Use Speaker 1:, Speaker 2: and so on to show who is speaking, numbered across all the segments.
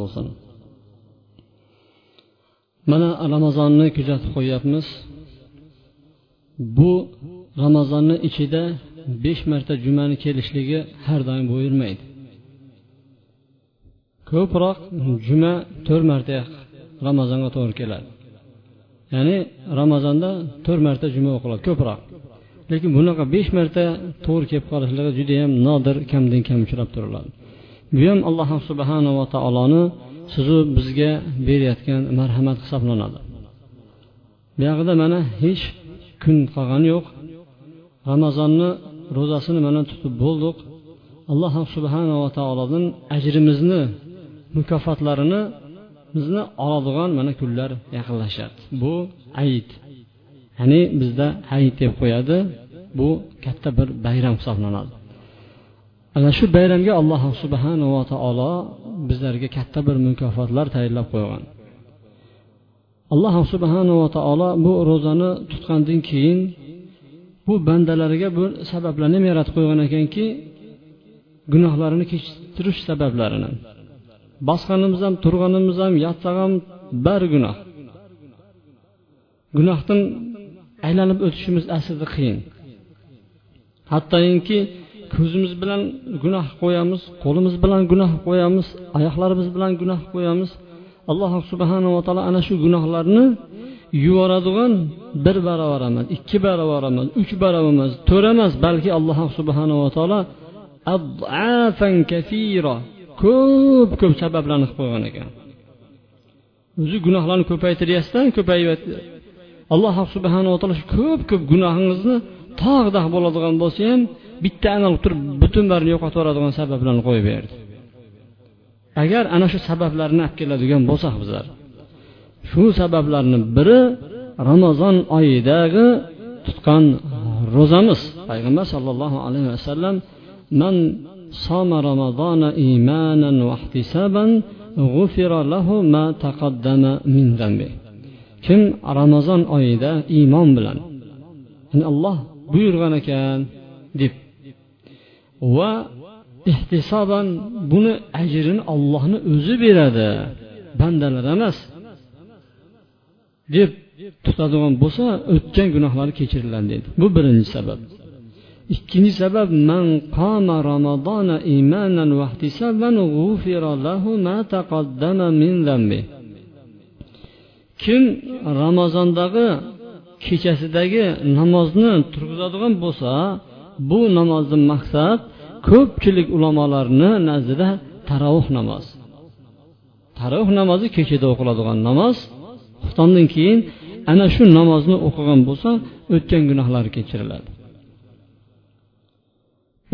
Speaker 1: bo'lsin. Mana ramazonni kuzatib qo'yyapmiz. Bu ramazonni ichida besh marta jumani kelishligi har doim buyurmaydi. Ko'proq juma to'rt marta ramazonga to'g'ri keladi. Ya'ni ramazonda to'rt marta juma o'qiladi ko'proq. Lekin bunaqa besh marta to'g'ri kelib qolishligi judayam nodir kamdan kam uchrab turiladi. Bu ham alloh subhanava taoloni sizu bizga berayotgan marhamat hisoblanadi. Buyog'ida mana hech kun qolgani yo'q. Ramazonni ro'zasini mana tutib bo'ldik. Alloh subhanava taolodan ajrimizni mukofotlarini bizni oladigan mana kunlar yaqinlashyapti bu ayit ya'ni bizda hayit deb qo'yadi. Bu katta bir bayram hisoblanadi. Ana shu bayramga alloh subhanava taolo bizlarga katta bir mukofotlar tayyorlab qo'ygan. Alloh subhanava taolo bu ro'zani tutgandan keyin bu bandalariga bu sabablarni ham yaratib qo'ygan ekanki gunohlarini kechirish sabablarini. Bosganimiz ham turganimiz ham yotsak ham bari gunoh. Gunohdan aylanib o'tishimiz aslida qiyin. Hattoki ko'zimiz bilan gunoh qo'yamiz qo'limiz bilan gunoh qo'yamiz oyoqlarimiz bilan gunoh qo'yamiz. Alloh subhanava taolo ana shu gunohlarni yuvoradigan bir barobar emas ikki barobar emas uch barobar emas to'rt emas balki alloh subhanava taolo ko'p ko'p sabablarni qilib qo'ygan ekan. O'zi gunohlarni ko'paytiryapsizdan ko'payyapti alloh subhanava taolo shu ko'p ko'p gunohingizni tog'dah bo'ladigan bo'lsa ham bitta amal qilib turib butun barini yo'qotaveradigan sabablarni qo'yib berdi. Agar ana shu sabablarni olib keladigan bo'lsak bizlar shu sabablarni biri ramazon oyidagi tutgan ro'zamiz. Payg'ambar sollallohu alayhi vasallam man soma ramazona imanan vahtisaban g'ufira lahu ma taqaddama min zambi kim ramazon oyida iymon bilan alloh buyurgan ekan deb va ehtisoban buni ajrini ollohni o'zi beradi. Bandalar emas. Deb tutadigan bo'lsa o'tgan gunohlari kechiriladi deydi. Bu birinchi sabab. Ikkinchi sabab man qama ramazona imanan vahtisaban lahu ma taqaddama min zambi kim ramazondagi kechasidagi namozni turg'izadigan bo'lsa bu namozni maqsad ko'pchilik ulamolarni nazdida taravih namoz taravih namozi kechada o'qiladigan namoz xuftondan keyin ana shu namozni o'qigan bo'lsa o'tgan gunohlari kechiriladi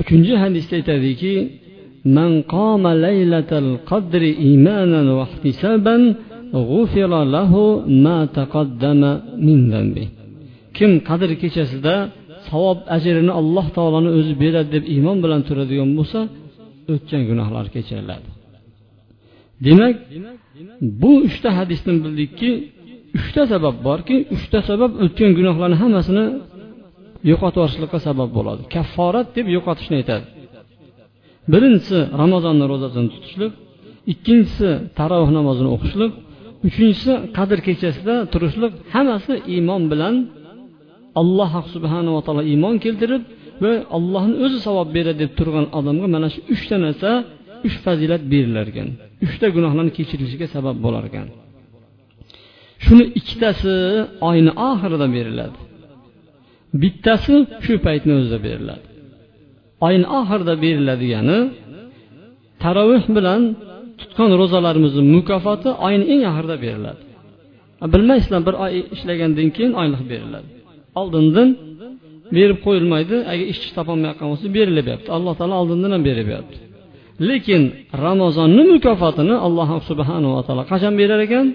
Speaker 1: uchinchi hadisda aytadiki من قام ليلة القدر إيمانا واحتسابا غفر له ما تقدم من ذنبه kim qadr kechasida savob ajrini alloh taoloni o'zi beradi deb iymon bilan turadigan bo'lsa o'tgan gunohlar kechiriladi demak bu uchta hadisdan bildikki uchta sabab borki uchta sabab o'tgan gunohlarni hammasini yo'qotib yuborishlikqa sabab bo'ladi. Kafforat deb yo'qotishni aytadi. Birinchisi ramazonni ro'zasini tutishlik ikkinchisi tarovih namozini o'qishlik uchinchisi qadr kechasida turishlik hammasi iymon bilan alloh subhanava taolo iymon keltirib va allohni o'zi savob beradi deb turgan odamga mana shu uchta narsa uch fazilat berilar ekan uchta gunohlarni kechirilishiga sabab bo'lar ekan shuni ikkitasi oyni oxirida beriladi. Bittasi shu paytni o'zida beriladi. Oyni oxirida beriladigani taroveh bilan tutgan ro'zalarimizni mukofoti oyni eng oxirida beriladi. Bilmaysizlar bir oy ishlagandan keyin oylik beriladi. Oldindan berib qo'yilmaydi. Agar ishchi topolmayotgan bo'lsa berilyapti alloh taolo oldindan ham beryapti. Lekin ramazonni mukofotini alloh subhanava taolo qachon berar ekan?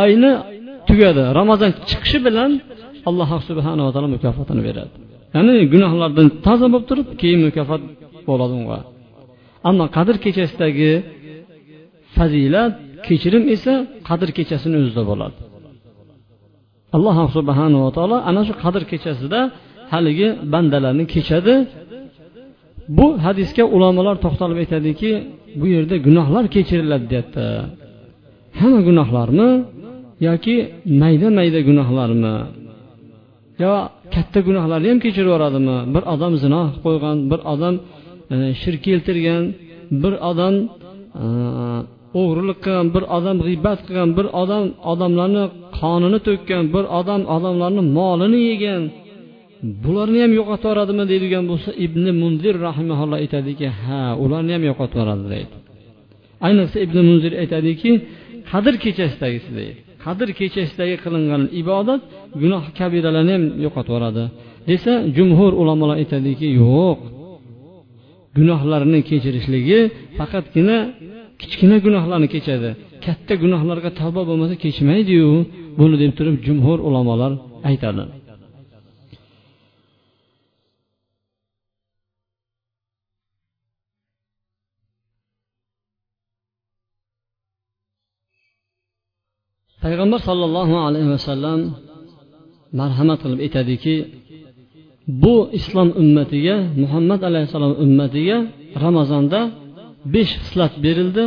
Speaker 1: Oyni tugadi. Ramazon chiqishi bilan alloh subhanava taolo mukofotini beradi. Ya'ni gunohlardan toza bo'lib turib keyin mukofot bo'ladi unga. Ammo qadr kechasidagi fazilat kechirim esa qadr kechasini o'zida bo'ladi. Alloh subhanava taolo ana shu qadr kechasida haligi bandalarni kechadi. Bu hadisga ulamolar to'xtalib aytadiki bu yerda gunohlar kechiriladi deyapti. Hamma gunohlarmi yoki mayda mayda gunohlarmi? Yo katta gunohlarni ham kechirib yuboradimi? Bir odam zino qilib qo'ygan bir odam e, shirk keltirgan bir odam e, o'g'irlik qilgan bir odam g'iybat qilgan bir odam odamlarni qonini to'kkan bir odam odamlarni molini yegan bularni ham yo'qotib yuboradimi deydigan bo'lsa ibn munzir rahimaulloh aytadiki ha ularni ham yo'qotib yuboradi deydi. Ayniqsa ibn munzir aytadiki qadr kechasidagisi deydi. Qadr kechasidagi qilingan ibodat gunoh kabiralarni ham yo'qotib yuboradi desa jumhur ulamolar aytadiki yo'q. Gunohlarni kechirishligi faqatgina kichkina gunohlarni kechadi. Katta gunohlarga tavba bo'lmasa kechmaydiyu buni deb turib jumhur ulamolar aytadi. Payg'ambar sollallohu alayhi vasallam marhamat qilib aytadiki bu islom ummatiga muhammad alayhissalom ummatiga ramazonda besh xislat berildi.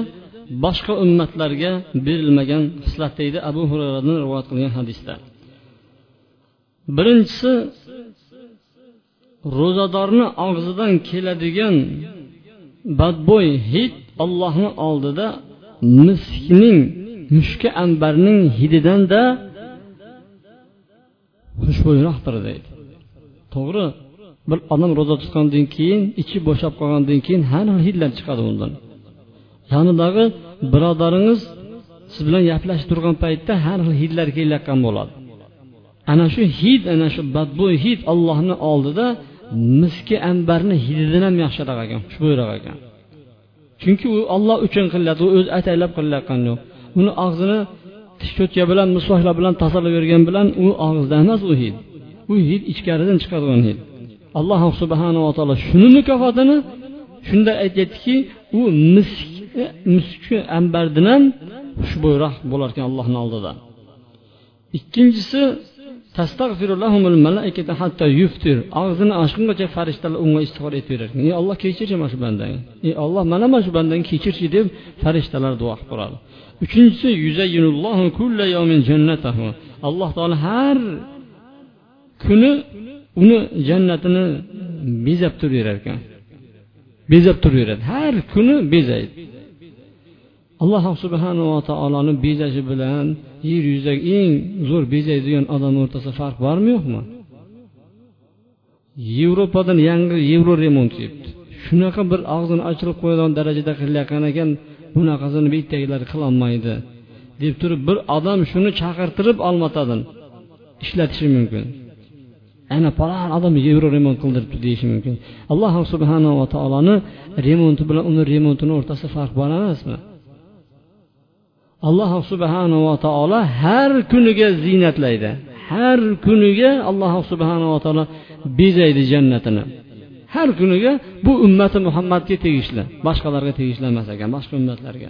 Speaker 1: Boshqa ummatlarga berilmagan xislat deydi abu hurayradan rivoyat qilgan hadisda birinchisi ro'zadorni og'zidan keladigan badbo'y hid ollohni oldida miskning mushka ambarning hididanda xushbo'yroqdir deydi. To'g'ri bir odam ro'za tutgandan keyin ichi bo'shab qolgandan keyin har xil hidlar chiqadi undan. Yonidagi birodaringiz siz bilan gaplashib turgan paytda har xil hidlar kelayotgan bo'ladi. Ana shu hid ana shu badbo'y hid ollohni oldida miski ambarni hididan ham yaxshiroq ekan xushbo'yroq ekan chunki u olloh uchun qilyapti u o'zi ataylab qilayotgani yo'q. Uni og'zini tish cho'tka bilan misvoklar bilan tozalavergan bilan u og'izda emas u hid. U hid ichkaridan chiqadigan hid. Alloh subhanava taolo shuni mukofotini shunda aytyaptiki u misk e, muski ambardan ham xushbo'yroq bo'larkan allohni oldida. Ikkinchisi og'zini ochgungacha farishtalar unga istig'for aytaverar ey olloh kechirchi mana shu bandangni. Ey olloh mana mana shu bandangni kechirchi deb farishtalar duo qilib turadi uchinchisi alloh taolo har kuni uni jannatini bezab turaverar ekan. Bezab turaveradi. Har kuni bezaydi. Alloh subhanava taoloni bezashi bilan yer yuzidagi eng zo'r bezaydigan odamni o'rtasida farq bormi yo'qmi? Yevropadan yangi yevro remont kelibdi shunaqa bir og'zini ochirib qo'yadigan darajada qilayotgan ekan bunaqasini bittagilar qilolmaydi deb turib bir odam shuni chaqirtirib olmatadan ishlatishi mumkin. Ana falon odam yevro remont qildiribdi deyishi mumkin. Alloh subhanava taoloni remonti bilan uni remontini o'rtasida farq bor emasmi? Alloh subhanava taolo har kuniga ziynatlaydi. Har kuniga alloh subhanava taolo bezaydi jannatini. Har kuniga bu ummati muhammadga tegishli boshqalarga tegishli emas ekan boshqa ummatlarga.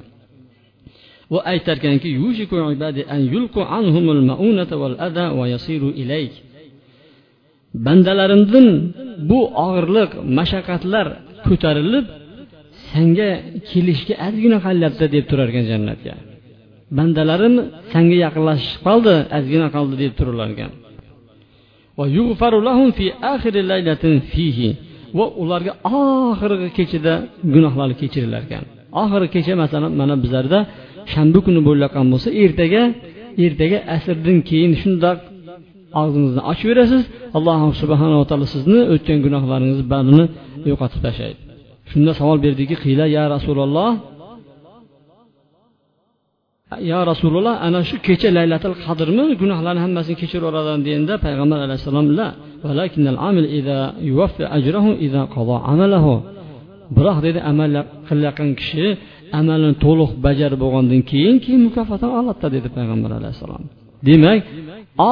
Speaker 1: Va aytarkanki bandalarimdan bu og'irlik mashaqqatlar ko'tarilib senga kelishga ozgina qolyapti deb turar ekan jannatga. Bandalarim sanga yaqinlashib qoldi ozgina qoldi deb turilar ekan va ularga oxirgi kechada gunohlari kechirilar ekan oxirgi kecha masalan mana bizlarda shanba kuni bo'layotgan bo'lsa ertaga ertaga asrdan keyin shundoq og'zingizni ochib yurasiz alloh subhanava taolo sizni o'tgan gunohlaringizni barini yo'qotib tashlaydi. Shunda savol berdiki qiyla ya rasululloh yo rasululloh ana shu kecha laylatil qadrmi? Gunohlarni hammasini kechirib yuboradi deganda payg'ambar alayhissalom biroq dedi amal qilayotgan kishi amalini to'liq bajarib bo'lgandan keyin keyin mukofotini oladida dedi payg'ambar alayhissalom. Demak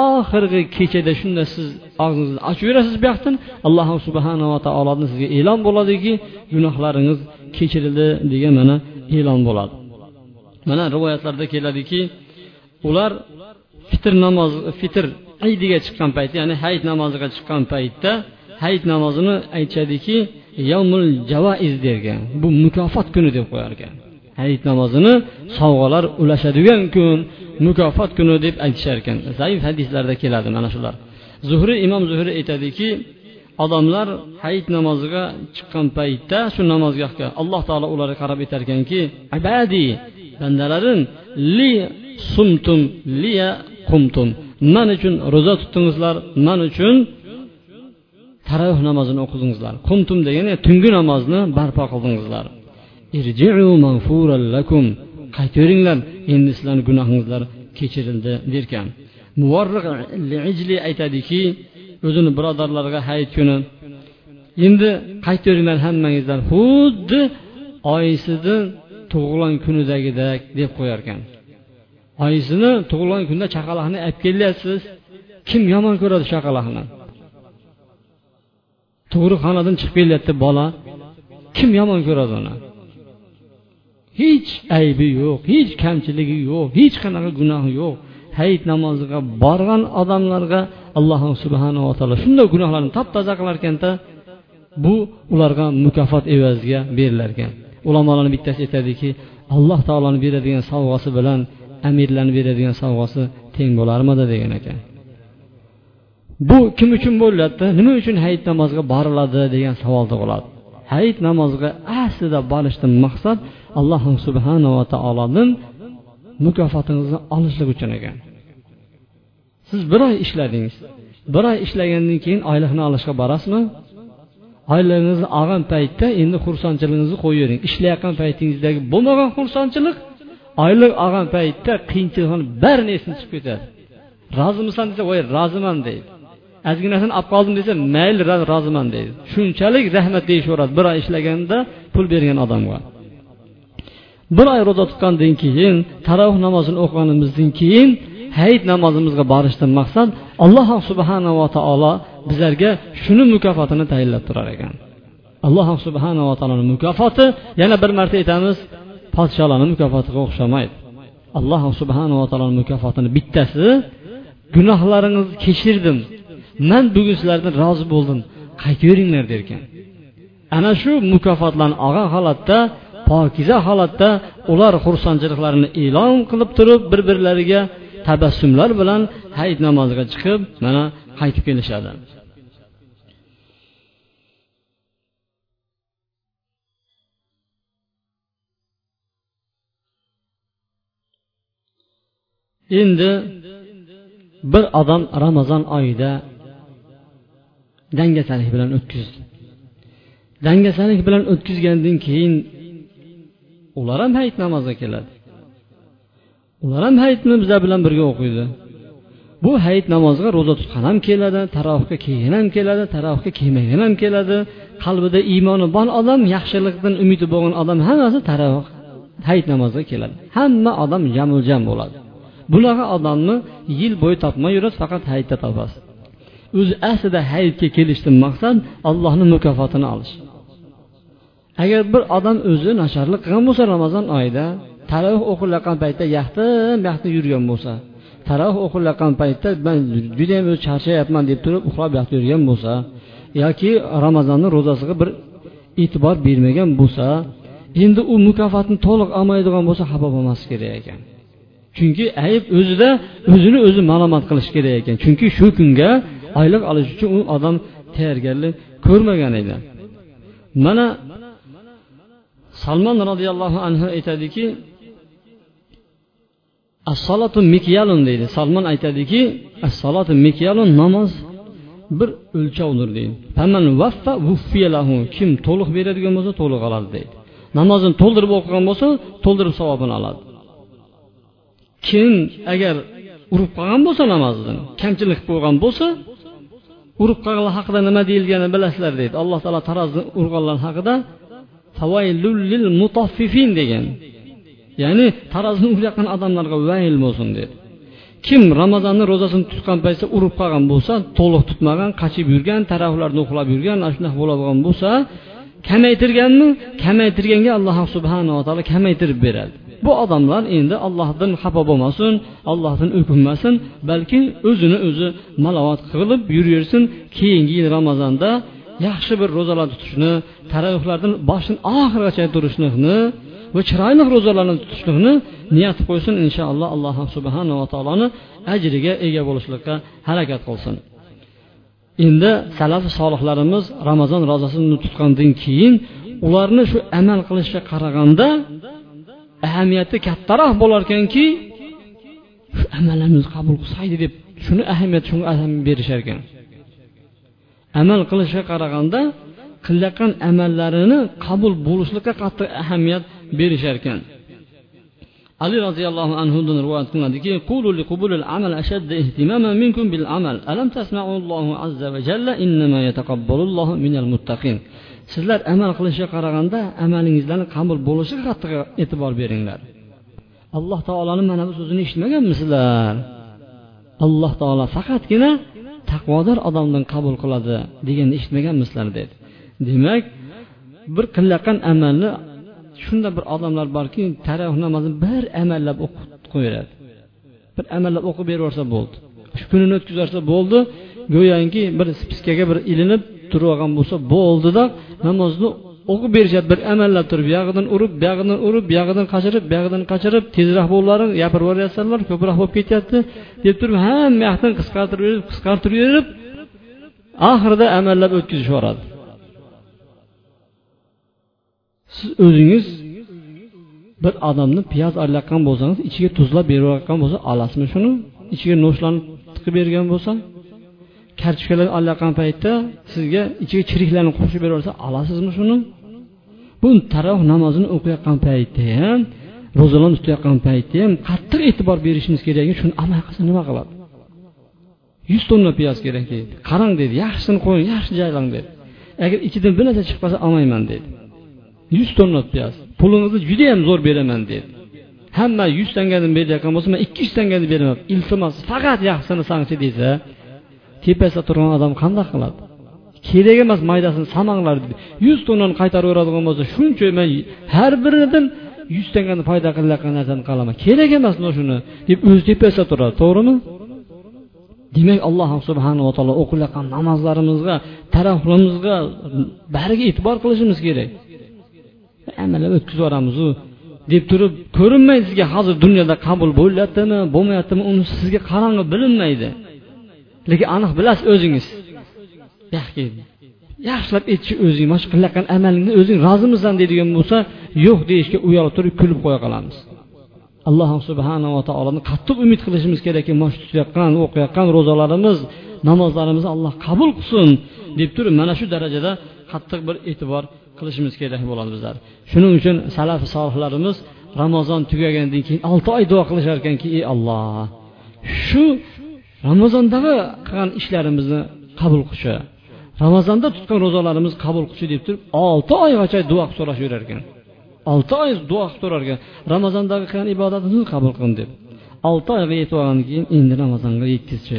Speaker 1: oxirgi kechada shunda siz og'zingizni ochaverasiz bu yoqdan. Alloh subhanava taolodan sizga e'lon bo'ladiki gunohlaringiz kechirildi degan mana e'lon bo'ladi. Mana rivoyatlarda keladiki ular fitr namoz fitr idiga chiqqan paytda ya'ni hayit namoziga chiqqan paytda hayit namozini aytishadiki yomul javaiz dergan bu mukofot kuni deb qo'yar ekan hayit namozini sovg'alar ulashadigan kun. Mukofot kuni deb aytishar ekan. Zaif hadislarda keladi mana shular. Zuhriy imom zuhriy aytadiki odamlar hayit namoziga chiqqan paytda shu namozgohga alloh taolo ularga qarab aytar ekanki abadi bandalarim li sumtum liya qumtum. Man uchun ro'za tutdingizlar man uchun taravih namozini o'qidingizlar. Qumtum degani tungi namozni barpo qildingizlar. Qaytaveringlar endi sizlarni gunohingizlar kechirildi derkan. Aytadiki o'zini birodarlariga hayit kuni endi qaytaveringlar hammangizlar xuddi oysini tug'ilgan kunidagidek deb qo'yar ekan oysini tug'ilgan kunda chaqaloqni olib kelyapsiz? Kim yomon ko'radi chaqaloqni? Tug'ruqxonadan chiqib kelyapti bola. Kim yomon ko'radi uni? Hech aybi yo'q hech kamchiligi yo'q hech qanaqa gunohi yo'q. Hayit namoziga borgan odamlarga alloh subhanava taolo shunday gunohlarni top toza qilar ekanda bu ularga mukofot evaziga berilar ekan ulamolarni bittasi aytadiki alloh taoloni beradigan sovg'asi bilan amirlarni beradigan sovg'asi teng bo'larmidi degan ekan. Bu kim uchun bo'lyapti? Nima uchun hayit namoziga boriladi degan savol tug'iladi hayit namoziga aslida borishdan maqsad alloh subhanava taolodan mukofotingizni olishlik uchun ekan. Siz bir oy ishladingiz. Bir oy ishlagandan keyin oylikni olishga borasizmi? Oyligingizni olgan paytda endi xursandchiligingizni qo'yavering ishlayotgan paytingizdagi bo'lmagan xursandchilik oylik olgan paytda qiyinchilikni barini esidan chiqib ketadi. Rozimisan desa voy roziman deydi. Ozginasini olib qoldim desa mayli roziman deydi. Shunchalik rahmat deyishaveradi. Bir oy ishlaganda pul bergan odamga. Bir oy ro'za tutgandan keyin taroveh namozini o'qiganimizdan keyin hayit namozimizga borishdan maqsad alloh subhanava taolo bizlarga shuni mukofotini tayinlab turar ekan. Alloh subhanava taoloni mukofoti yana bir marta aytamiz podsholarni mukofotiga o'xshamaydi. Alloh subhanava taoloni mukofotini bittasi gunohlaringizni kechirdim. Man bugun sizlardan rozi bo'ldim qaytaveringlar derkan ana shu mukofotlarni olgan holatda pokiza holatda ular xursandchiliklarini e'lon qilib turib bir birlariga tabassumlar bilan hayit namoziga chiqib mana qaytib kelishadi endi bir odam ramazon oyida dangasalik bilan o'tkazdi. Dangasalik bilan o'tkazgandan keyin ular ham hayit namoziga keladi. Ular ham hayitni bizlar bilan birga o'qiydi. Bu hayit namoziga ro'za tutgan ham keladi tarovihga kelgan ham keladi tarovihga kelmagan ham keladi. Qalbida iymoni bor odam yaxshilikdan umidi bo'lgan odam hammasi tarovih hayit namoziga keladi. Hamma odam jamul jam bo'ladi. Bunaqa odamni yil bo'yi topmay yurasiz faqat hayitda topasiz. O'zi aslida hayitga kelishdan maqsad allohni mukofotini olish. Agar bir odam o'zi nasharlik qilgan bo'lsa ramazon oyida taravih o'qilayotgan paytda yaxtim yaxtim yurgan bo'lsa taravih o'qilayotgan paytda man judayam o'zi charchayapman deb turib uxlab yotib yurgan bo'lsa yoki ramazonni ro'zasiga bir e'tibor bermagan bo'lsa endi u mukofotni to'liq olmaydigan bo'lsa xafa bo'lmaslik kerak ekan. Chunki ayb o'zida o'zini o'zi malomat qilish kerak ekan. Chunki shu kunga oylik olish uchun u odam tayyorgarlik ko'rmagan edi. Mana salmon roziyallohu anhu aytadiki assolatu mikyalun deydi. Salmon aytadiki assolatu mikyalun namoz bir o'lchovdir deydi. Vaffa kim to'liq beradigan bo'lsa to'liq oladi deydi. Namozini to'ldirib o'qigan bo'lsa to'ldirib savobini oladi. Kim agar urib qolgan bo'lsa namozini kamchilik bo'lgan bo'lsa urib qolganlar haqida nima deyilgani bilasizlar deydi. Alloh taolo tarozni urganlar haqida degan. Ya'ni tarozni urayotgan odamlarga vayl bo'lsin dedi kim ramazonni ro'zasini tutgan paytda urib qolgan bo'lsa to'liq tutmagan qochib yurgan taraflarni uxlab yurgan ana shunaqa bo'ladigan bo'lsa kamaytirganmi? Kamaytirganga alloh subhanava taolo kamaytirib beradi. Bu odamlar endi allohdan xafa bo'lmasin allohdan o'kinmasin balki o'zini o'zi malovat qilib yuraversin keyingi yil ramazonda yaxshi bir ro'zalar tutishni taravihlardan boshdan oxirigacha turishlikni va chiroyli ro'zalarni tutishlikni niyat qo'ysin inshaalloh alloh subhanava taoloni ajriga ega bo'lishlikka harakat qilsin. Endi salaf solihlarimiz ramazon rozasini tutgandan keyin ularni shu amal qilishga qaraganda ahamiyati kattaroq bo'larkanki shu amallarimizni qabul qilsaydi deb shuni ahamiyat shunga ahamiyat berishar ekan. Amal qilishga qaraganda qilayotgan amallarini qabul bo'lishlikka qattiq ahamiyat berishar ekan. Ali roziyallohu anhudan rivoyat qilinadiki qulu liqubulil amal ashadda ihtimaman minkum bil amal. Alam tasma'u allohu azza va jalla innama yataqabbalullohu minal muttaqin. Sizlar amal qilishga qaraganda amalingizlarni qabul bo'lishiga qattiq e'tibor beringlar. Alloh taoloni mana bu so'zini eshitmaganmisizlar? Alloh taolo faqatgina taqvodor odamdan qabul qiladi deganni eshitmaganmisizlar dedi. Demak bir qilayotgan amalni shunda bir odamlar borki taravih namozini bir amallab o'qib qo'yaveradi bir amallab o'qib berib yuborsa bo'ldi. Shu kunini o'tkazib yuborsa bo'ldi. Go'yoki bir spiskaga bir ilinib turib olgan bo'lsa bo'ldida namozni o'qib berishadi. Bir amallab turib buyog'idan urib buyog'idan urib buyog'idan qachirib buyog'idan qachirib tezroq bo'llaring gapirib yuboryapsanlar ko'proq bo'lib ketyapti deb turib hamma yoqdan qisqartirib berib qisqartirib berib oxirida amallab o'tkazib yuboradi. Siz o'zingiz bir odamni piyoz olayotgan bo'lsangiz ichiga tuzlab berayotgan bo'lsa olasizmi shuni? Ichiga no'shlarni tiqib bergan bo'lsa kartoshkalar allaqan paytda sizga ichiga chiriklarni qo'shib beraversa olasizmi shuni? Bu taroh namozini o'qiyotgan paytda ham ro'zalarni tutayotgan paytda ham qattiq e'tibor berishimiz kerak shuni amal qilsa nima qiladi? Yuz tonna piyoz kerak deydi. Qarang dedi yaxshisini qo'ying yaxshi joylang dedi agar ichidan bir narsa chiqib qolsa olmayman dedi yuz tonna piyoz. Pulingizni judayam zo'r beraman dedi hamma yuz tangadan berayotgan bo'lsa man ikki yuz tangani beraman. Iltimos faqat yaxshisini sangchi desa tepasida turgan odam qanday qiladi? Kerak emas maydasini samanglar dedi yuz tonnani qaytarib yuboradigan bo'lsa shuncha man har biridan yuz tangani foyda qilayotgan narsani qilaman. Kerak emas mana shuni deb o'zi tepasida turadi. To'g'rimi? Demak alloh subhanava taolo o'qilayotgan namozlarimizga taraflarimizga bariga e'tibor qilishimiz kerak. Amallab o'tkazib yuboramizu deb turib ko'rinmaydi sizga hozir dunyoda qabul bo'lyaptimi bo'lmayaptimi uni sizga qarang'i bilinmaydi. Lekin aniq bilasiz o'zingiz. Yaxshilab aytchi o'zing mana shu qilayotgan amalingni o'zing rozimisan deydigan bo'lsa yo'q deyishga uyalib turib kulib qo'ya qolamiz. Alloh subhanava taoloni qattiq umid qilishimiz kerakki mana shu tutayotgan o'qiyotgan ro'zalarimiz namozlarimizni alloh qabul qilsin deb turib mana shu darajada qattiq bir e'tibor qilishimiz kerak bo'ladi bizlar. Shuning uchun salaf solihlarimiz ramazon tugagandan keyin olti oy duo qilishar ekanki ey olloh shu ramazondagi qilgan ishlarimizni qabul qilishi ramazonda tutgan ro'zalarimiz qabul qilishi deb turib olti oygacha duo qilib so'rashib yurar ekan olti oy duo qilib turar ekan ramazondagi qilgan ibodatimizni qabul qilin deb. Olti oyga yetib olgandan keyin endi ramazonga yetkazchi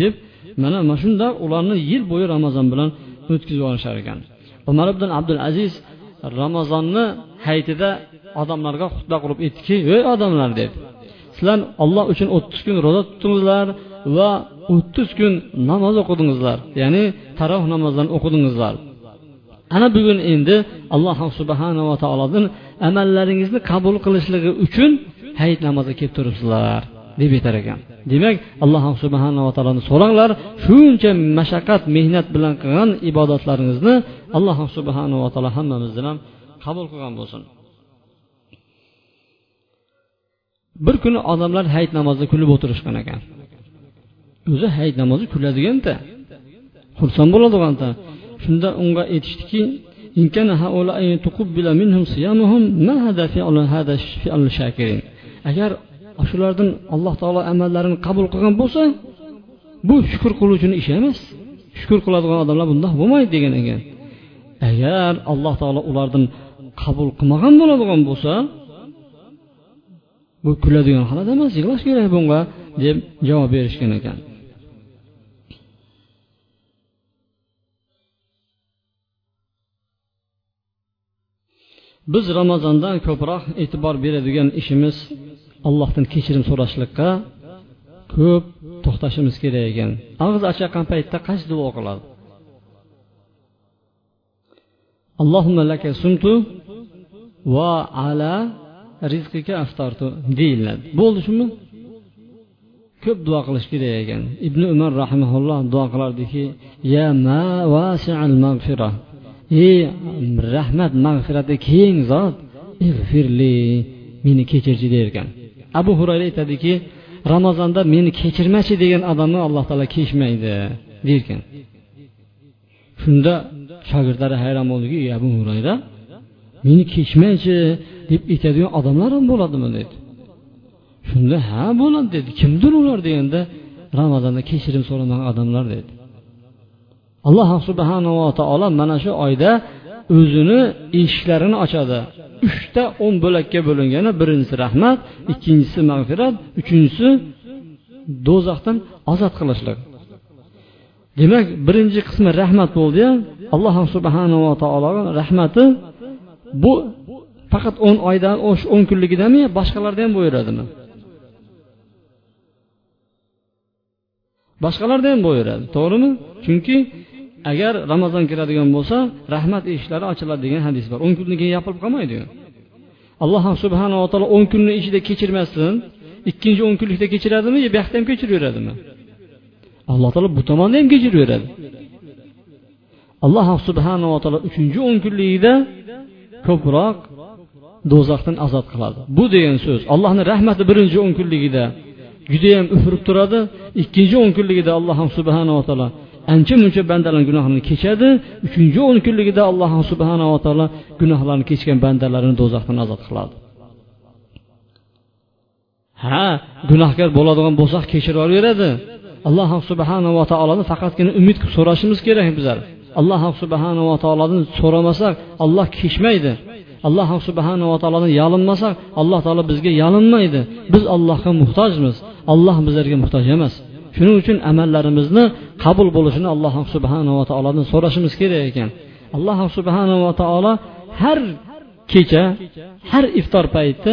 Speaker 1: deb mana mana shundoq ularni yil bo'yi ramazon bilan o'tkazib olishar ekan. Umar ibn abdul aziz ramazonni hayitida odamlarga xutba qilib aytdiki ey odamlar dedi sizlar olloh uchun o'ttiz kun ro'za tutdingizlar va o'ttiz kun namoz o'qidingizlar ya'ni taroh namozlarini o'qidingizlar. Ana bugun endi alloh subhanava taolodan amallaringizni qabul qilishligi uchun hayit namoziga kelib turibsizlar deb aytar ekan. Demak alloh subhanava taoloni so'ranglar shuncha mashaqqat mehnat bilan qilgan ibodatlaringizni alloh subhanava taolo hammamizdan ham qabul qilgan bo'lsin. Bir kuni odamlar hayit namozida kulib o'tirishgan ekan. O'zi hayit namozi kuladeganda xursand bo'ladiganda. Shunda unga aytishdiki agar shulardan alloh taolo amallarini qabul qilgan bo'lsa bu shukur qiluvchini ishi emas shukur qiladigan odamlar bundoq bo'lmaydi degan ekan. Agar alloh taolo ulardan qabul qilmagan bo'ladigan bo'lsa bu kuladigan holat emas yig'lash kerak bunga deb javob berishgan ekan. Biz ramazonda ko'proq e'tibor beradigan ishimiz allohdan kechirim so'rashlikqa ko'p to'xtashimiz kerak ekan. Og'iz ochayotgan paytda qaysi duo qiladi? Allohumma laka sumtu va ala rizqika aftartu deyiladi. Bo'ldi shumi? Ko'p duo qilish kerak ekan. Ibn umar rahimaulloh duo qilardiki ya ma vasial mag'fira ey rahmat mag'firati keng zot. Ig'firli meni kechirchi derkan. Abu hurayra aytadiki ramazonda meni kechirmachi degan odamni alloh taolo kechmaydi derkan. Shunda shogirdlari hayron bo'ldiki ey abu hurayra meni kechmaychi deb aytadigan odamlar ham bo'ladimi? dedi. Shunda ha bo'ladi dedi. Kimdir ular deganda ramazonda kechirim so'ramagan odamlar dedi. Alloh subhanava taolo mana shu oyda o'zini eshiklarini ochadi. Uchta o'n bo'lakka bo'lingani birinchisi rahmat ikkinchisi mag'firat uchinchisi do'zaxdan ozod qilishlik. Demak birinchi qismi rahmat bo'ldiya. Alloh subhanava taolo rahmati bu faqat o'n oydan o'n kunligidami boshqalarda ham bo'laveradimi boshqalarda ham bo'laveradi to'g'rimi? Chunki agar ramazon kiradigan bo'lsa rahmat eshiklari ochiladi degan hadis bor. o'n kundan keyin yopilib qolmaydi. Alloh subhanava taolo o'n kunni ichida kechirmasin ikkinchi o'n kunlikda kechiradimi yo bu yoqda ham kechiraveradimi alloh taolo bu tomonda ham kechiraveradi. Alloh subhanava taolo uchinchi o'n kunligida ko'proq do'zaxdan ozod qiladi. Bu degan so'z allohni rahmati birinchi o'n kunligida judayam ufurib turadi ikkinchi o'n kunligida alloh subhanava taolo ancha muncha bandalarni gunohlarini kechadi. Uchinchi o'n kunligida alloh subhanava taolo gunohlarni kechgan bandalarini do'zaxdan ozod qiladi. Ha gunohkor bo'ladigan bo'lsak kechirib yuboraveradi alloh subhanava taoloni faqatgina umid qilib so'rashimiz kerak bizlar. Alloh subhanava taolodan so'ramasak olloh kechmaydi. Alloh subhanava taolodan yalinmasak alloh taolo bizga yalinmaydi. Biz allohga muhtojmiz. Alloh bizlarga muhtoj emas. Shuning uchun amallarimizni qabul bo'lishini alloh subhanava taolodan so'rashimiz kerak ekan. Alloh subhanava taolo har kecha har iftor paytida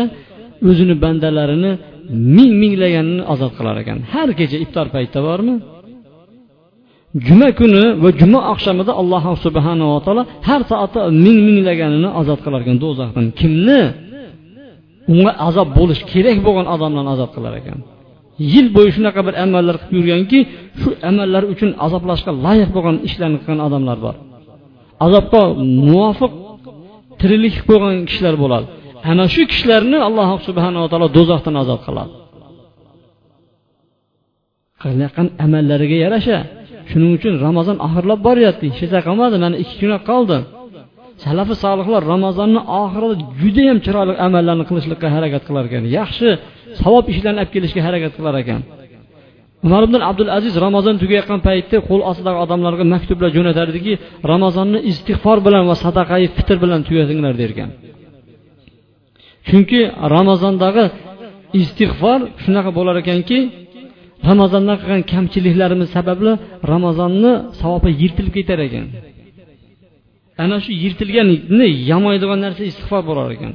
Speaker 1: o'zini bandalarini ming minglaganini ozod qilar ekan. Har kecha iftor paytida bormi? Juma kuni va juma oqshomida alloh subhanava taolo har soatda ming minglaganini ozod qilar ekan do'zaxdan. Kimni unga azob bo'lishi kerak bo'lgan odamlarni azob qilar ekan? Yil bo'yi shunaqa bir amallar qilib yurganki shu amallar uchun azoblashga loyiq bo'lgan ishlarni qilgan odamlar bor. Azobga muvofiq tirilik bo'lgan kishilar bo'ladi. Ana shu kishilarni alloh subhanava taolo do'zaxdan azob qiladi. Qilayotgan amallariga yarasha. Shuning uchun ramazon oxirlab boryapti. Hech narsa qolmadi mana ikki kun qoldi. Salafi solihlar ramazonni oxirida judayam chiroyli amallarni qilishlikka harakat qilar ekan. Yaxshi savob ishlarni olib kelishga harakat qilar ekan. Umar ibn abdul aziz ramazon tugayotgan paytda qo'l ostidagi odamlarga maktublar jo'natardiki ramazonni istig'for bilan va sadaqai fitr bilan tugatinglar derkan. Chunki ramazondagi istig'for shunaqa bo'lar ekanki ramazonda qilgan kamchiliklarimiz sababli ramazonni savobi yirtilib ketar ekan. Ana shu yirtilganni yamaydigan narsa istig'for bo'lar ekan.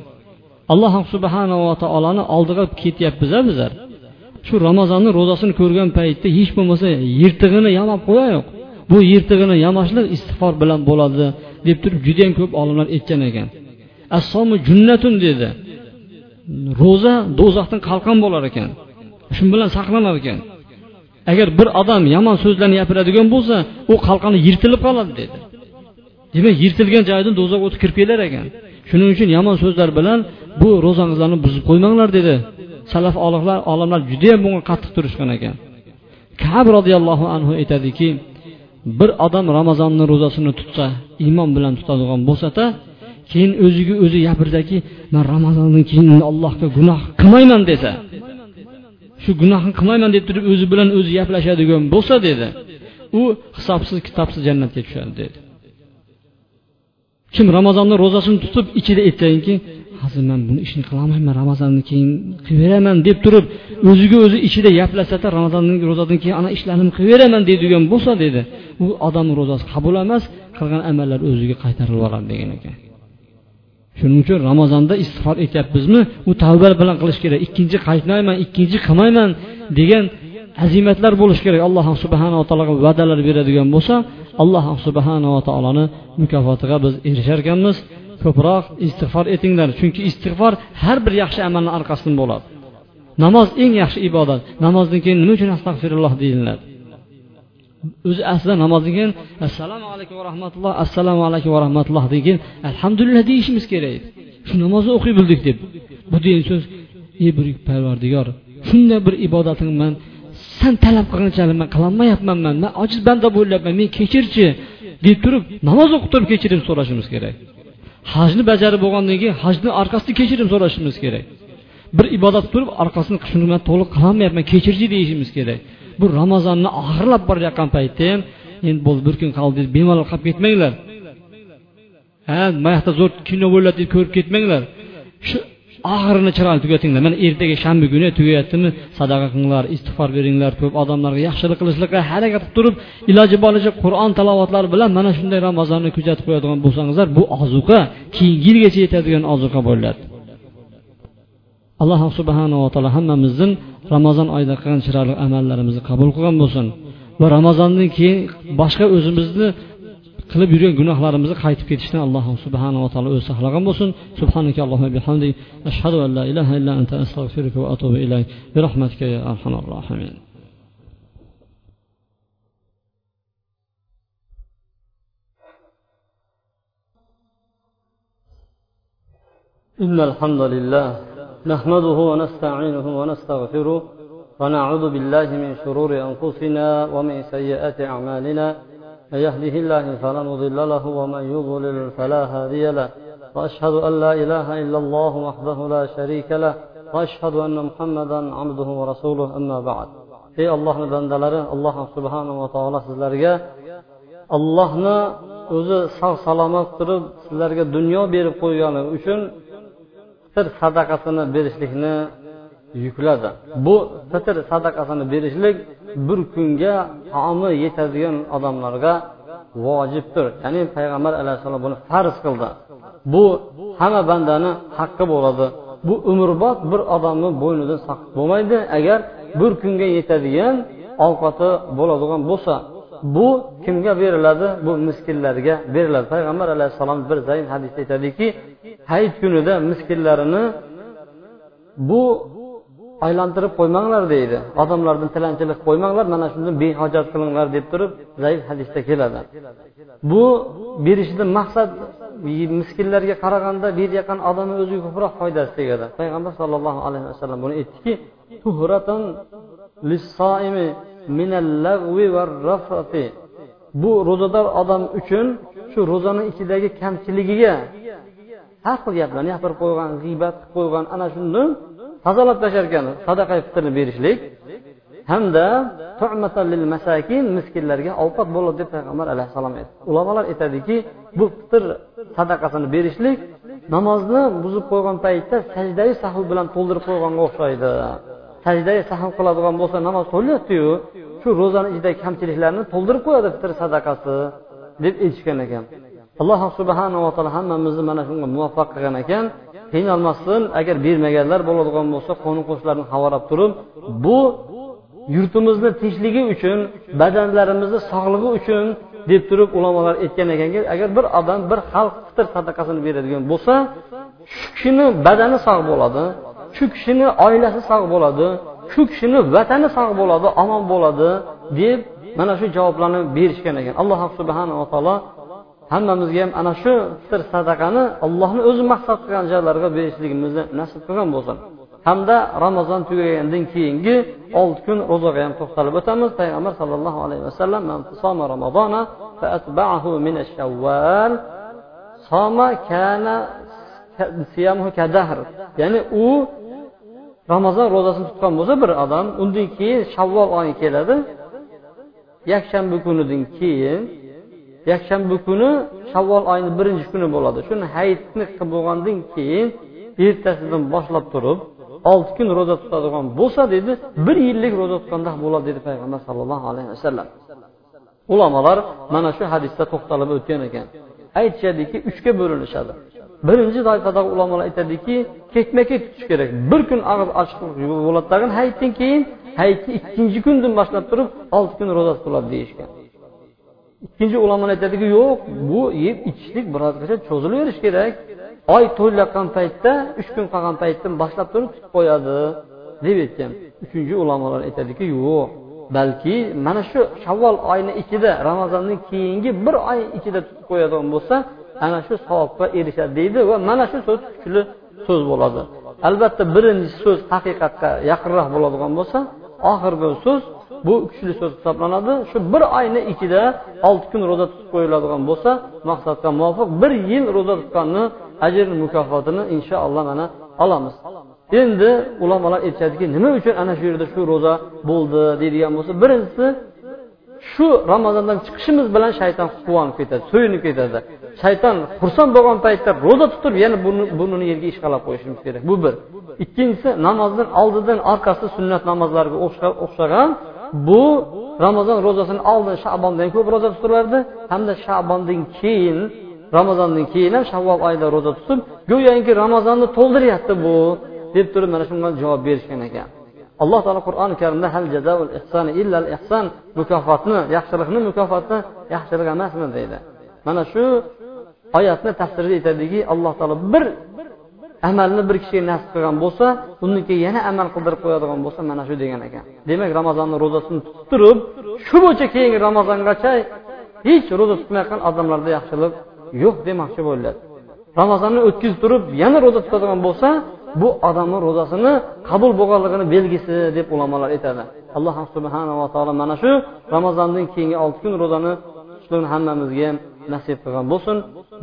Speaker 1: Alloh subhanava taoloni oldiga ketyapmiz bizlar shu ramazonni ro'zasini ko'rgan paytda hech bo'lmasa yirtig'ini yamab qo'yayoq. Bu yirtig'ini yamashlik istig'for bilan bo'ladi deb turib judayam ko'p olimlar aytgan ekan. Assomi junnatun dedi. Ro'za do'zaxdan qalqon bo'lar ekan. Shu bilan saqlanar ekan. Agar bir odam yomon so'zlarni gapiradigan bo'lsa u qalqoni yirtilib qoladi dedi. Demak yirtilgan joyidan do'zaxga o'tib kirib kelar ekan. Shuning uchun yomon so'zlar bilan bu ro'zangizlarni buzib qo'ymanglar dedi. Salaf olimlar olimlar judayam bunga qattiq turishgan ekan. Kab roziyallohu anhu aytadiki bir odam ramazonni ro'zasini tutsa iymon bilan tutadigan bo'lsada keyin o'ziga o'zi gapirdaki man ramazondan keyin allohga gunoh qilmayman desa shu gunohni qilmayman deb turib o'zi bilan o'zi gaplashadigan bo'lsa dedi. U hisobsiz kitobsiz jannatga tushadi dedi. Kim ramazonni ro'zasini tutib ichida aytganki hozir man buni ishni qilolmayman ramazonni keyin qilaveraman deb turib o'ziga o'zi ichida gaplasada ramazonni ro'zadan keyin ana ishlarimni qilaveraman deydigan bo'lsa dedi u odamni ro'zasi qabul emas qilgan amallari o'ziga qaytarilib oladi degan ekan. Shuning uchun ramazonda istig'for etyapmizmi? U tavba bilan qilish kerak. Ikkinchi qaytmayman ikkinchi qilmayman degan azimatlar bo'lishi kerak. Alloh subhanava taologa va'dalar beradigan bo'lsa alloh subhanava taoloni mukofotiga biz erishar ekanmiz ko'proq istig'for etinglar chunki istig'for har bir yaxshi amalni orqasidan bo'ladi. Namoz eng yaxshi ibodat. Namozdan keyin nima uchun astag'firulloh deyiladi o'zi aslida namozdan keyin assalomu alaykum va rahmatulloh assalomu alaykum va rahmatullohdan keyin alhamdulillah deyishimiz kerak. Edi shu namozni o'qiy bildik deb. Bu degan so'z ey buyuk parvardigor shunday bir ibodatingni man san talab qilganchalik man qilolmayapman man man ojiz banda bo'lyapman meni kechirchi deb turib namoz o'qib turib kechirim so'rashimiz kerak. Hajni bajarib bo'lgandan keyin hajni orqasidan kechirim so'rashimiz kerak. Bir ibodat turib orqasini shuni man to'liq qilolmayapman kechirchi deyishimiz kerak. Bu ramazonni oxirlab borayotgan paytda ham endi bo'ldi bir kun qoldi deb bemalol qolib ketmanglar. Ha mana yoqda zo'r kino bo'ladi deb ko'rib ketmanglar. Shu oxirini chiroyli tugatinglar. Mana ertaga shanba kuni tugayaptimi sadaqa qilinglar istig'for beringlar ko'p odamlarga yaxshilik qilishlikqa harakat qilib turib iloji boricha qur'on talovatlari bilan mana shunday ramazonni kuzatib qo'yadigan bo'lsangizlar bu ozuqa keyingi yilgacha yetadigan ozuqa bo'ladi alloh subhanava taolo hammamizni ramazon oyida qilgan chiroyli amallarimizni qabul qilgan bo'lsin. Va ramazondan keyin boshqa o'zimizni qilib yurgan gunohlarimizni qaytib ketishdan alloh subhanava taolo o'zi saqlagan bo'lsin subhanaka allohumma bihamdik ashhadu an la ilaha illa anta astag'firuka va atubu ilayk bi rahmatika ya arhamar rohimin إن الحمد لله نحمده ونستعينه ونستغفره ونعوذ بالله من شرور أنفسنا ومن سيئات أعمالنا من يهده الله فلا مضل له ومن يضلل فلا هادي له وأشهد أن لا إله إلا الله وحده لا شريك له وأشهد أن محمدا عبده ورسوله أما بعد. Ey الله bandalari الله سبحانه وتعالى sizlarga ollohni o'zi sog' salomat turib sizlarga dunyo berib qo'ygani uchun sir sadaqasini berishlikni yukladi. Bu fitr sadaqasini berishlik bir kunga taomi yetadigan odamlarga vojibdir. Ya'ni payg'ambar alayhissalom buni farz qildi. Bu hamma bandani haqqi bo'ladi. Bu umrbod bir odamni bo'ynidan saqit bo'lmaydi. Agar bir kunga yetadigan ovqati bo'ladigan bo'lsa bu kimga beriladi? Bu miskinlarga beriladi. Payg'ambar alayhissalom bir zayn hadisda aytadiki hayit kunida miskinlarini bu aylantirib qo'ymanglar deydi. Odamlardan tilanchilik qo'ymanglar mana shundan behojat qilinglar deb turib zaif hadisda keladi. Bu berishdan maqsad miskinlarga qaraganda berayotgan odamni o'ziga ko'proq foydasi tegadi. Payg'ambar sollallohu alayhi vasallam buni aytdiki bu ro'zador odam uchun shu ro'zani ichidagi kamchiligiga har xil gaplarni gapirib qo'ygan g'iybat qilib qo'ygan ana shundan tozalab tashlar ekan sadaqa fitrni berishlik hamda masakin miskinlarga ovqat bo'ladi deb payg'ambar alayhissalom aytdi. Ulamolar aytadiki bu fitr sadaqasini berishlik namozni buzib qo'ygan paytda sajdai sahv bilan to'ldirib qo'yganga o'xshaydi. Sajdai sahv qiladigan bo'lsa namoz to'lyaptiyu shu ro'zani ichidagi kamchiliklarni to'ldirib qo'yadi fitr sadaqasi deb aytishgan ekan. Alloh subhanava taolo hammamizni mana shunga muvaffaq qilgan ekan. Qiynalmasdan agar bermaganlar bo'ladigan bo'lsa qo'ni qo'shnilarni havorab turib bu yurtimizni tinchligi uchun badanlarimizni sog'lig'i uchun deb turib ulamolar aytgan ekanki agar bir odam bir xalq fitr sadaqasini beradigan bo'lsa shu kishini badani sog' bo'ladi shu kishini oilasi sog' bo'ladi shu kishini vatani sog' bo'ladi omon bo'ladi deb mana shu javoblarni berishgan ekan. Alloh subhanava taolo hammamizga ham ana shu fitr sadaqani allohni o'zi maqsad qilgan joylarga berishligimizni nasib qilgan bo'lsin. Hamda ramazon tugagandan keyingi olti kun ro'zaga ham to'xtalib o'tamiz. Payg'ambar sollallohu alayhi vasallam ramazona soma kana ya'ni u ramazon ro'zasini tutgan bo'lsa bir odam undan keyin shavvol oyi keladi. Yakshanba kunidan keyin yakshanba kuni shavvol oyini birinchi kuni bo'ladi. Shuni hayitni qilib bo'lgandan keyin ertasidan boshlab turib olti kun ro'za tutadigan bo'lsa dedi bir yillik ro'za tutganda bo'ladi dedi payg'ambar sallallohu alayhi vasallam. Ulamolar mana shu hadisda to'xtalib o'tgan ekan. Aytishadiki uchga bo'linishadi. Birinchi toifadagi ulamolar aytadiki ketma ket tutish kerak. Bir kun og'iz ochiq bo'ladi tag'in hayitdan keyin hayitni ikkinchi kundan boshlab turib olti kun ro'za tutiladi deyishgan.
Speaker 2: Ikkinchi ulamolar aytadiki yo'q bu yeb ichishlik birozgacha cho'zilaverish kerak. Oy to'layotgan paytda uch kun qolgan paytdan boshlab turib tutib qo'yadi deb aytgan. Uchinchi ulamolar aytadiki yo'q balki mana shu shavvol oyini ichida ramazondan keyingi bir oy ichida tutib qo'yadigan bo'lsa ana shu savobga erishadi deydi va mana shu so'z kuchli so'z bo'ladi. Albatta birinchi so'z haqiqatga yaqinroq bo'ladigan bo'lsa oxirgi so'z bu kuchli so'z hisoblanadi. Shu bir oyni ichida olti kun ro'za tutib qo'yiladigan bo'lsa maqsadga muvofiq bir yil ro'za tutganni ajr mukofotini inshaalloh mana olamiz. Endi ulamolar aytishadiki nima uchun ana shu yerda shu ro'za bo'ldi deydigan bo'lsa birinchisi shu ramazondan chiqishimiz bilan shayton quvonib ketadi so'yinib ketadi. Shayton xursand bo'lgan paytda ro'za tutib yana burnini yerga ishqalab qo'yishimiz kerak. Bu bir. Ikkinchisi namozdan oldidan orqasi sunnat namozlariga o'xshagan bu ramazon ro'zasini oldin shabondan ko'p ro'za tutilardi hamda shabondan keyin ramazondan keyin ham shavvol oyida ro'za tutib go'yoki ramazonni to'ldiryapti bu deb turib mana shunga javob berishgan ekan. Alloh taolo qur'oni karimda hal jazaul ihsoni illal ihson mukofotni yaxshilikni mukofoti yaxshilik emasmi? deydi. Mana shu oyatni tafsirida aytadiki alloh taolo bir amalni bir kishiga nasib qilgan bo'lsa undan keyin yana amal qildirib qo'yadigan bo'lsa mana shu degan ekan. Demak ramazonni ro'zasini tutib turib shu bo'yicha keyingi ramazongacha hech ro'za tutmayotgan odamlarda yaxshilik yo'q demoqchi bo'ladi ramazonni o'tkazib turib yana ro'za tutadigan bo'lsa bu odamni ro'zasini qabul bo'lganligini belgisi deb ulamolar aytadi. Alloh subhanava taolo mana shu ramazondan keyingi olti kun ro'zani tutishligini hammamizga ham nasib qilgan bo'lsin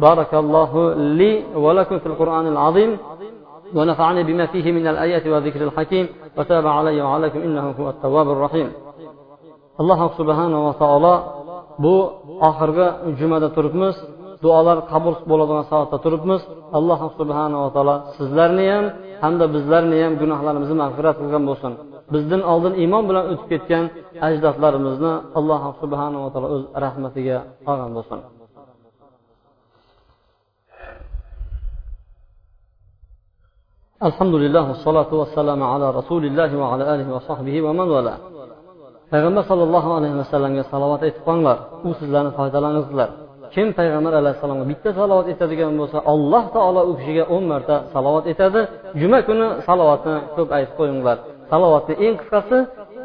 Speaker 2: barakallohu li va lakum fil qur'anil azim ونفعني بما فيه من الآيات والذكر الحكيم وتاب علي وعليكم إنه هو التواب الرحيم alloh subhanava taolo bu oxirgi jumada turibmiz duolar qabul bo'ladigan soatda turibmiz alloh subhanava taolo sizlarni ham hamda bizlarni ham gunohlarimizni mag'firat qilgan bo'lsin bizdan oldin iymon bilan o'tib ketgan ajdodlarimizni alloh subhanava taolo o'z rahmatiga olgan bo'lsin Alhamdulillah vassalotu vassalamu ala rasulillahi va ala alihi va sahbihi va man vala payg'ambar sollallohu alayhi vasallamga salovat aytib qolinglar u sizlarni foydalaringizlar kim payg'ambar alayhissalomga bitta salovat aytadigan bo'lsa alloh taolo u kishiga o'n marta salovat aytadi. Juma kuni salovatni ko'p aytib qo'yinglar. Salovatni eng qisqasi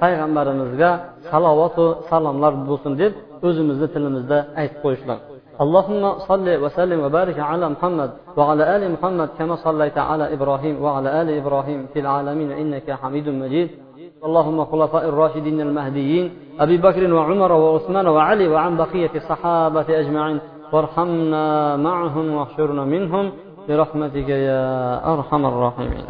Speaker 2: payg'ambarimizga salovatu salomlar bo'lsin deb o'zimizni tilimizda aytib qo'yishlar. اللهم صل وسلم وبارك على محمد وعلى آل محمد كما صليت على إبراهيم وعلى آل إبراهيم في العالمين إنك حميد مجيد. اللهم خلفاء الراشدين المهديين أبي بكر وعمر وعثمان وعلي وعن بقية الصحابة أجمعين. وارحمنا معهم واحشرنا منهم. برحمتك يا أرحم الراحمين.